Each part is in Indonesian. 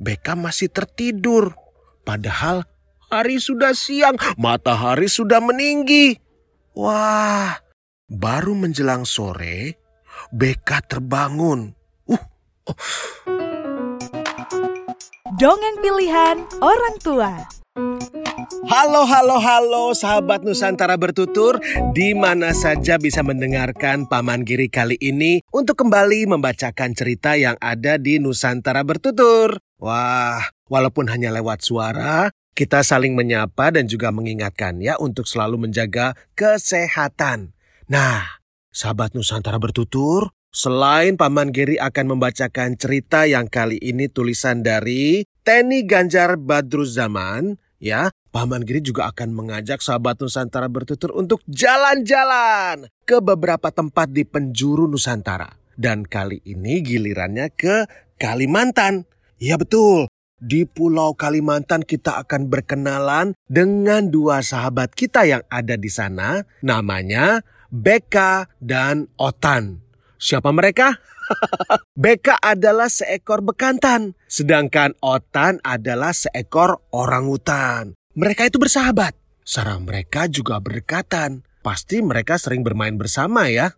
Beka masih tertidur. Padahal hari sudah siang, matahari sudah meninggi. Wah, baru menjelang sore, Beka terbangun. Uh, oh. Dongeng pilihan orang tua. Halo, halo, halo sahabat Nusantara bertutur Di mana saja bisa mendengarkan Paman Giri kali ini Untuk kembali membacakan cerita yang ada di Nusantara bertutur Wah, walaupun hanya lewat suara Kita saling menyapa dan juga mengingatkan ya Untuk selalu menjaga kesehatan Nah, sahabat Nusantara bertutur Selain Paman Giri akan membacakan cerita yang kali ini tulisan dari Teni Ganjar Badruzzaman, ya, Paman Giri juga akan mengajak sahabat Nusantara bertutur untuk jalan-jalan ke beberapa tempat di penjuru Nusantara. Dan kali ini gilirannya ke Kalimantan. Ya betul, di Pulau Kalimantan kita akan berkenalan dengan dua sahabat kita yang ada di sana. Namanya Beka dan Otan. Siapa mereka? Beka adalah seekor bekantan, sedangkan Otan adalah seekor orangutan. Mereka itu bersahabat. Sarang mereka juga berdekatan. Pasti mereka sering bermain bersama ya.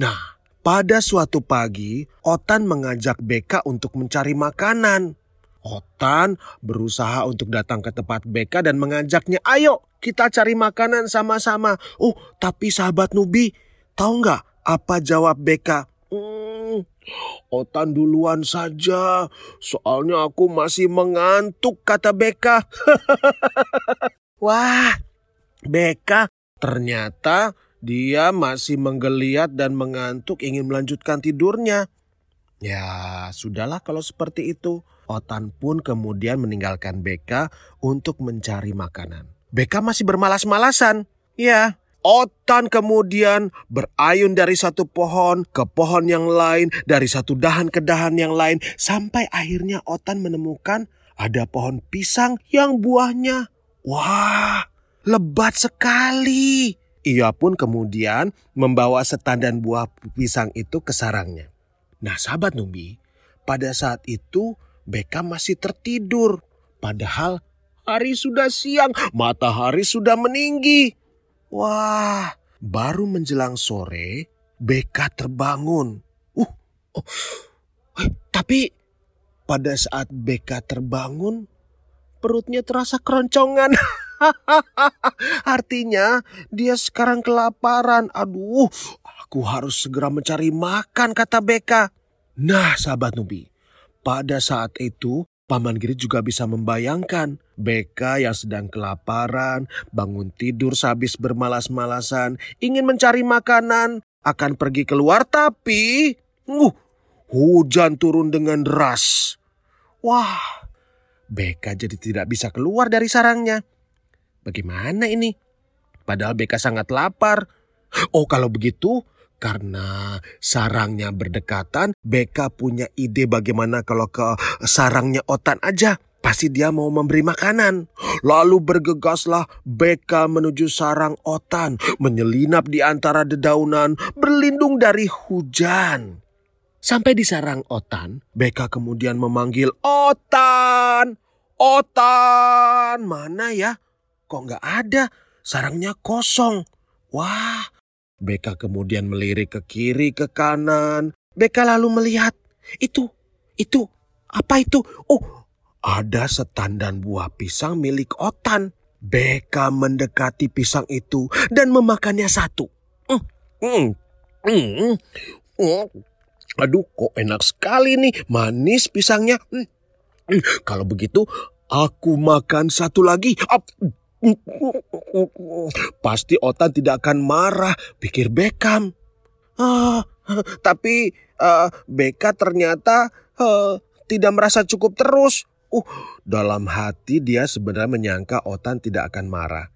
Nah, pada suatu pagi, Otan mengajak Beka untuk mencari makanan. Otan berusaha untuk datang ke tempat Beka dan mengajaknya, ayo kita cari makanan sama-sama. Oh, tapi sahabat Nubi, tahu nggak apa jawab Beka? Hmm, Otan duluan saja, soalnya aku masih mengantuk, kata Beka. Wah, Beka ternyata dia masih menggeliat dan mengantuk ingin melanjutkan tidurnya. Ya, sudahlah kalau seperti itu. Otan pun kemudian meninggalkan Beka untuk mencari makanan. Beka masih bermalas-malasan. Ya, Otan kemudian berayun dari satu pohon ke pohon yang lain, dari satu dahan ke dahan yang lain, sampai akhirnya Otan menemukan ada pohon pisang yang buahnya, wah, lebat sekali. Ia pun kemudian membawa setandan buah pisang itu ke sarangnya. Nah sahabat Numbi, pada saat itu Beka masih tertidur. Padahal hari sudah siang, matahari sudah meninggi. Wah, baru menjelang sore, Beka terbangun. Uh, oh, eh, tapi pada saat Beka terbangun, perutnya terasa keroncongan. Artinya dia sekarang kelaparan. Aduh, aku harus segera mencari makan, kata Beka. Nah, sahabat Nubi, pada saat itu Paman Giri juga bisa membayangkan Beka yang sedang kelaparan, bangun tidur sehabis bermalas-malasan, ingin mencari makanan, akan pergi keluar tapi uh, hujan turun dengan deras. Wah, Beka jadi tidak bisa keluar dari sarangnya. Bagaimana ini? Padahal Beka sangat lapar. Oh kalau begitu karena sarangnya berdekatan, Beka punya ide bagaimana kalau ke sarangnya Otan aja. Pasti dia mau memberi makanan. Lalu bergegaslah Beka menuju sarang Otan, menyelinap di antara dedaunan, berlindung dari hujan. Sampai di sarang Otan, Beka kemudian memanggil Otan, Otan, mana ya? Kok nggak ada? Sarangnya kosong. Wah, Beka kemudian melirik ke kiri, ke kanan. Beka lalu melihat, itu, itu, apa itu? Oh, ada setandan buah pisang milik Otan. Beka mendekati pisang itu dan memakannya satu. Mm, mm, mm, mm. Aduh, kok enak sekali nih, manis pisangnya. Mm. Kalau begitu, aku makan satu lagi. Pasti Otan tidak akan marah, pikir Beckham. Ah, tapi uh, Beka ternyata uh, tidak merasa cukup terus. Uh, dalam hati dia sebenarnya menyangka Otan tidak akan marah.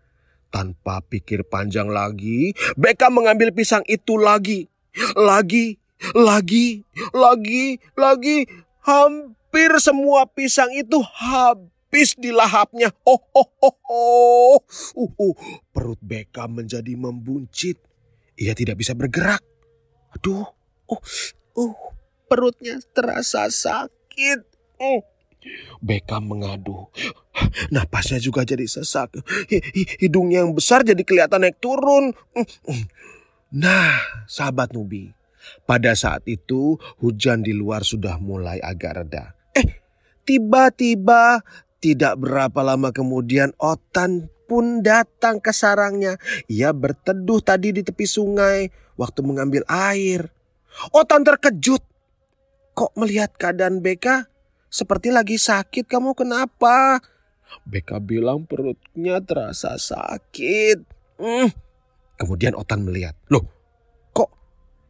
Tanpa pikir panjang lagi, Beka mengambil pisang itu lagi. Lagi, lagi, lagi, lagi. Hampir semua pisang itu habis habis dilahapnya. Oh, oh, oh, oh. Uh, uh. Perut Beka menjadi membuncit. Ia tidak bisa bergerak. Aduh, oh, uh, perutnya terasa sakit. Uh. Beka mengadu. Napasnya juga jadi sesak. Hidungnya yang besar jadi kelihatan naik turun. Nah, sahabat Nubi. Pada saat itu hujan di luar sudah mulai agak reda. Eh, tiba-tiba tidak berapa lama kemudian Otan pun datang ke sarangnya. Ia berteduh tadi di tepi sungai waktu mengambil air. Otan terkejut. Kok melihat keadaan Beka seperti lagi sakit kamu kenapa? Beka bilang perutnya terasa sakit. Hmm. Kemudian Otan melihat, loh kok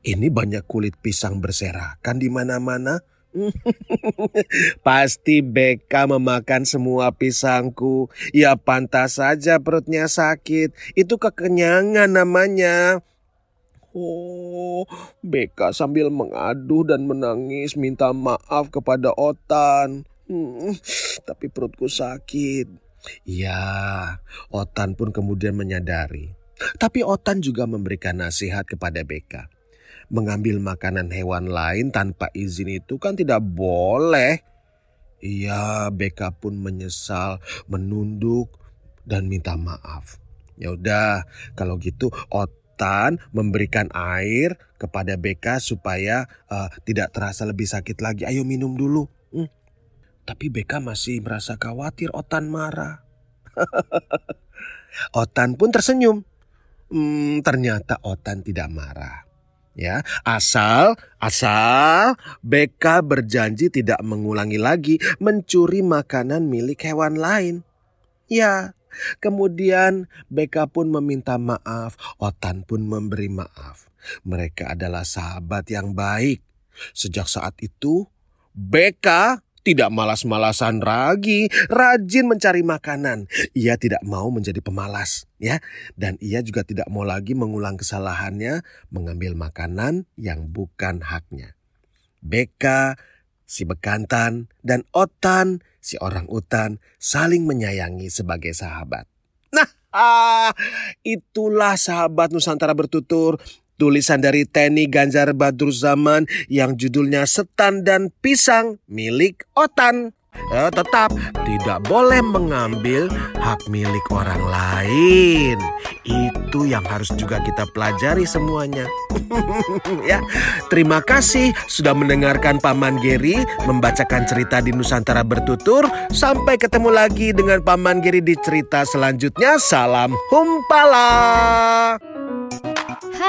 ini banyak kulit pisang berserakan di mana-mana? Pasti Beka memakan semua pisangku. Ya pantas saja perutnya sakit. Itu kekenyangan namanya. Oh, Beka sambil mengadu dan menangis minta maaf kepada Otan. Hmm, tapi perutku sakit. Ya, Otan pun kemudian menyadari. Tapi Otan juga memberikan nasihat kepada Beka. Mengambil makanan hewan lain tanpa izin itu kan tidak boleh. Iya, Beka pun menyesal, menunduk dan minta maaf. Ya udah, kalau gitu Otan memberikan air kepada Beka supaya uh, tidak terasa lebih sakit lagi. Ayo minum dulu. Hmm. Tapi Beka masih merasa khawatir Otan marah. Otan pun tersenyum. Hmm, ternyata Otan tidak marah. Ya, asal asal Beka berjanji tidak mengulangi lagi mencuri makanan milik hewan lain. Ya, Kemudian Beka pun meminta maaf, Otan pun memberi maaf. Mereka adalah sahabat yang baik. Sejak saat itu, Beka tidak malas-malasan lagi, rajin mencari makanan. Ia tidak mau menjadi pemalas, ya. Dan ia juga tidak mau lagi mengulang kesalahannya mengambil makanan yang bukan haknya. Beka, si bekantan, dan Otan si orang utan saling menyayangi sebagai sahabat. Nah, ah, itulah sahabat Nusantara bertutur. Tulisan dari Teni Ganjar Badruz Zaman yang judulnya Setan dan Pisang milik Otan eh, tetap tidak boleh mengambil hak milik orang lain. Itu yang harus juga kita pelajari semuanya. ya, terima kasih sudah mendengarkan Paman Geri membacakan cerita di Nusantara bertutur. Sampai ketemu lagi dengan Paman Geri di cerita selanjutnya. Salam humpala.